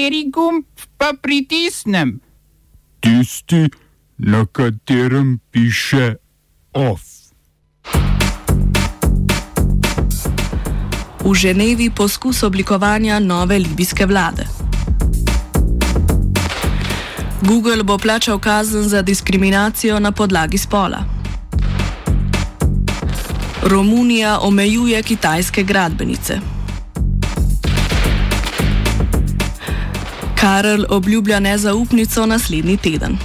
Kateri gumb pa pritisnem? Tisti, na katerem piše OF. V Ženevi poskus oblikovanja nove libijske vlade. Google bo plačal kazen za diskriminacijo na podlagi spola. Romunija omejuje kitajske gradbenice. Karel obljublja nezaupnico naslednji teden.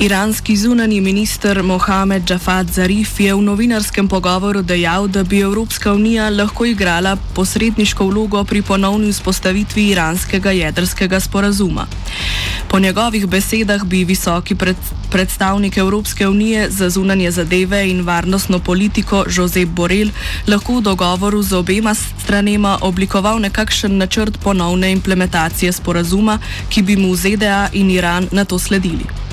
Iranski zunani minister Mohamed Jafad Zarif je v novinarskem pogovoru dejal, da bi Evropska unija lahko igrala posredniško vlogo pri ponovni vzpostavitvi iranskega jedrskega sporazuma. Po njegovih besedah bi visoki pred, predstavnik Evropske unije za zunanje zadeve in varnostno politiko Josep Borrell lahko v dogovoru z obema stranema oblikoval nekakšen načrt ponovne implementacije sporazuma, ki bi mu ZDA in Iran na to sledili.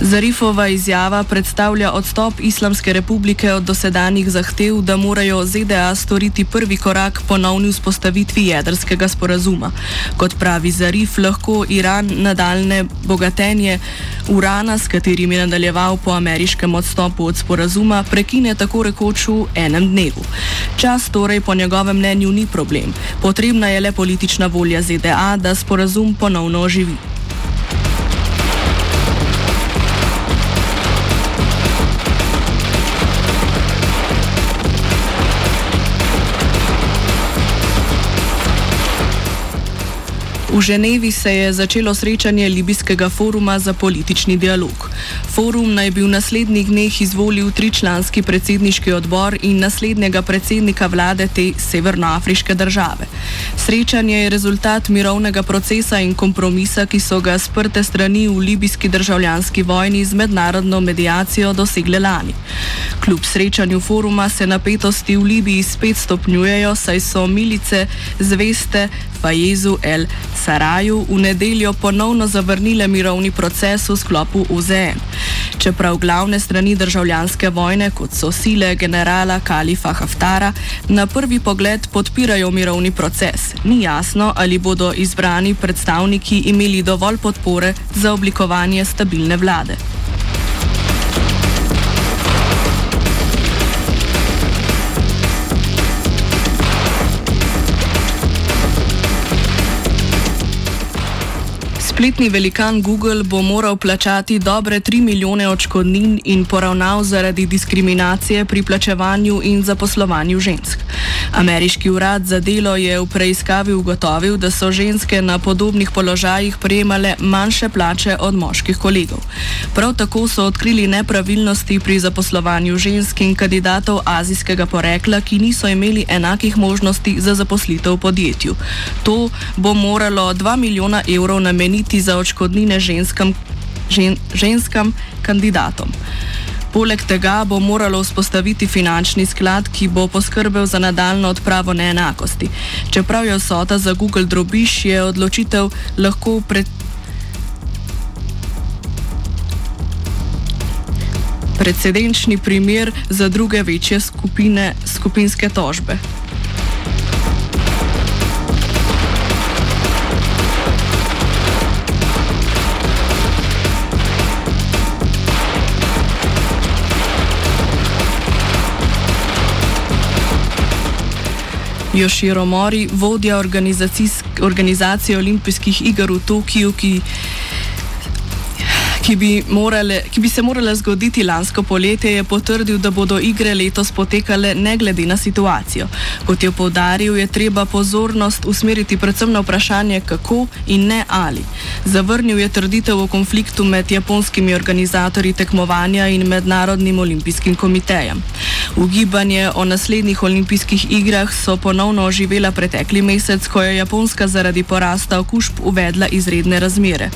Zarifova izjava predstavlja odstop Islamske republike od dosedanjih zahtev, da morajo ZDA storiti prvi korak ponovni vzpostavitvi jedrskega sporazuma. Kot pravi Zarif, lahko Iran nadaljne bogatenje urana, s katerim je nadaljeval po ameriškem odstopu od sporazuma, prekine tako rekoč v enem dnevu. Čas torej po njegovem mnenju ni problem. Potrebna je le politična volja ZDA, da sporazum ponovno oživi. V Ženevi se je začelo srečanje Libijskega foruma za politični dialog. Forum naj bi v naslednjih dneh izvolil tričlanski predsedniški odbor in naslednjega predsednika vlade te severnoafriške države. Srečanje je rezultat mirovnega procesa in kompromisa, ki so ga sprte strani v libijski državljanski vojni z mednarodno medijacijo dosegle lani. Kljub srečanju foruma se napetosti v Libiji spet stopnjujejo, saj so milice zveste Fajezu El Saraju v nedeljo ponovno zavrnile mirovni proces v sklopu UZN. Čeprav glavne strani državljanske vojne, kot so sile generala Kalifa Haftara, na prvi pogled podpirajo mirovni proces, ni jasno, ali bodo izbrani predstavniki imeli dovolj podpore za oblikovanje stabilne vlade. Spletni velikan Google bo moral plačati dobre 3 milijone odškodnin in poravnav zaradi diskriminacije pri plačevanju in zaposlovanju žensk. Ameriški urad za delo je v preiskavi ugotovil, da so ženske na podobnih položajih prejemale manjše plače od moških kolegov. Prav tako so odkrili nepravilnosti pri zaposlovanju žensk in kandidatov azijskega porekla, ki niso imeli enakih možnosti za zaposlitev v podjetju. To bo moralo 2 milijona evrov nameniti za odškodnine ženskam, žen, ženskam kandidatom. Poleg tega bo moralo vzpostaviti finančni sklad, ki bo poskrbel za nadaljno odpravo neenakosti. Čeprav je vsota za Google drobiš, je odločitev lahko pred. Precedenčni primer za druge večje skupine, skupinske tožbe. Joširo Mori, vodja organizacije olimpijskih iger v Tokiu, ki ki bi, morale, ki bi se morale zgoditi lansko poletje, je potrdil, da bodo igre letos potekale ne glede na situacijo. Kot je povdaril, je treba pozornost usmeriti predvsem na vprašanje, kako in ne ali. Zavrnil je trditev o konfliktu med japonskimi organizatorji tekmovanja in mednarodnim olimpijskim komitejem. Ugibanje o naslednjih olimpijskih igrah so ponovno oživela pretekli mesec, ko je Japonska zaradi porasta okužb uvedla izredne razmere.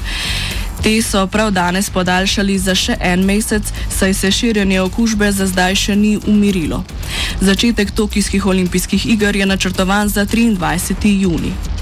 Te so prav danes podaljšali za še en mesec, saj se širjenje okužbe za zdaj še ni umirilo. Začetek tokijskih olimpijskih iger je načrtovan za 23. juni.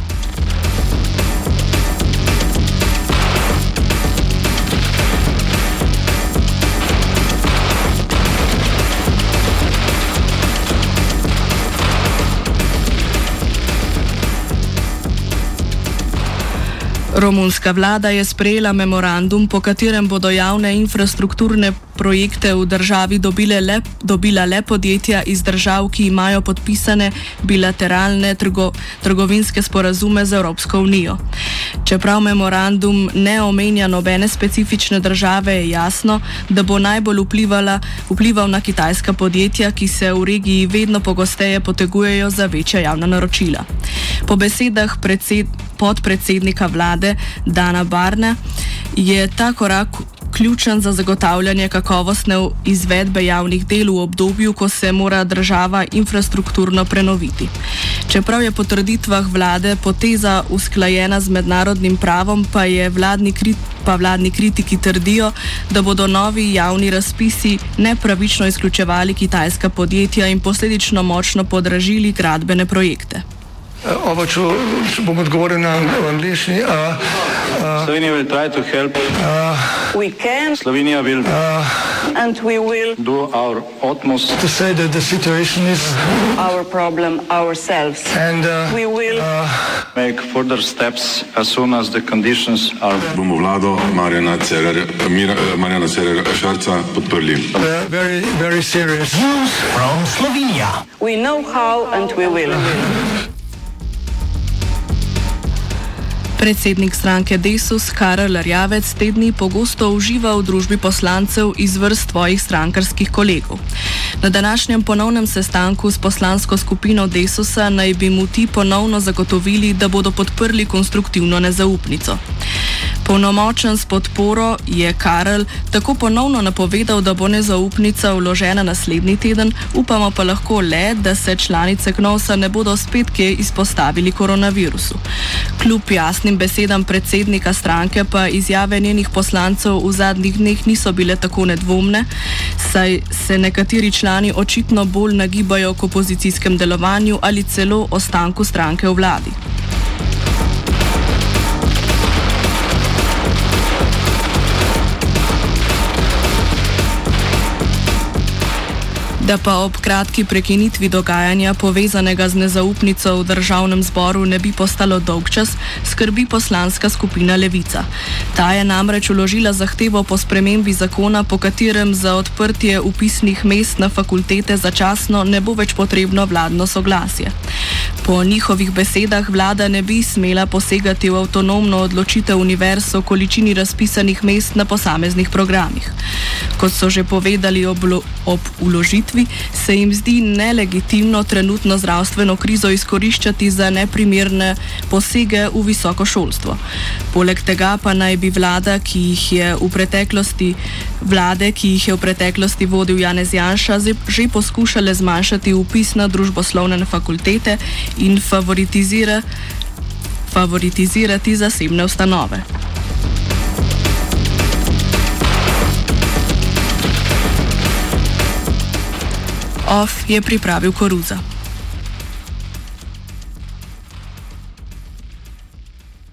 Romunska vlada je sprejela memorandum, po katerem bodo javne infrastrukturne projekte v državi le, dobila le podjetja iz držav, ki imajo podpisane bilateralne trgo, trgovinske sporazume z Evropsko unijo. Čeprav memorandum ne omenja nobene specifične države, je jasno, da bo najbolj vplivala, vplival na kitajska podjetja, ki se v regiji vedno pogosteje potegujejo za večja javna naročila. Po besedah predsed, podpredsednika vlade Dana Barne je ta korak ključen za zagotavljanje kakovostne izvedbe javnih del v obdobju, ko se mora država infrastrukturno prenoviti. Čeprav je po trditvah vlade poteza usklajena z mednarodnim pravom, pa, vladni, pa vladni kritiki trdijo, da bodo novi javni razpisi nepravično izključevali kitajska podjetja in posledično močno podražili gradbene projekte. Oba, če, če bom odgovoril na angliški. Slovenija bo poskušala pomagati. Slovenija bo naredila svoj utmost, da bo rekla, da je situacija naš problem, sami. In bomo naredili nadaljnje korake, as soon as the conditions are. Bomo vlado Marjana Cererera Šarca podprli. Very, very serious. News from Slovenija. We know how and we will. Predsednik stranke Desus Karel Rjavec te dni pogosto uživa v družbi poslancev iz vrst svojih strankarskih kolegov. Na današnjem ponovnem sestanku s poslansko skupino Desusa naj bi mu ti ponovno zagotovili, da bodo podprli konstruktivno nezaupnico. Polnomočen s podporo je Karel tako ponovno napovedal, da bo nezaupnica vložena naslednji teden, upamo pa lahko le, da se članice Knovsa ne bodo spet kje izpostavili koronavirusu. Kljub jasnim besedam predsednika stranke pa izjave njenih poslancev v zadnjih dneh niso bile tako nedvomne, saj se nekateri člani očitno bolj nagibajo k opozicijskem delovanju ali celo ostanku stranke v vladi. Da pa ob kratki prekinitvi dogajanja povezanega z nezaupnico v državnem zboru ne bi postalo dolg čas, skrbi poslanska skupina Levica. Ta je namreč uložila zahtevo po spremembi zakona, po katerem za odprtje upisnih mest na fakultete začasno ne bo več potrebno vladno soglasje. Po njihovih besedah vlada ne bi smela posegati v avtonomno odločitev univerz o količini razpisanih mest na posameznih programih. Kot so že povedali ob, ob uložitvi, se jim zdi nelegitimno trenutno zdravstveno krizo izkoriščati za neprimerne posege v visoko šolstvo. Poleg tega pa naj bi vlada, ki jih je v preteklosti, vlade, ki jih je v preteklosti vodil Janez Janša, že poskušale zmanjšati upis na družboslovne fakultete in favoritizira, favoritizirati zasebne ustanove. OF je pripravil koruza.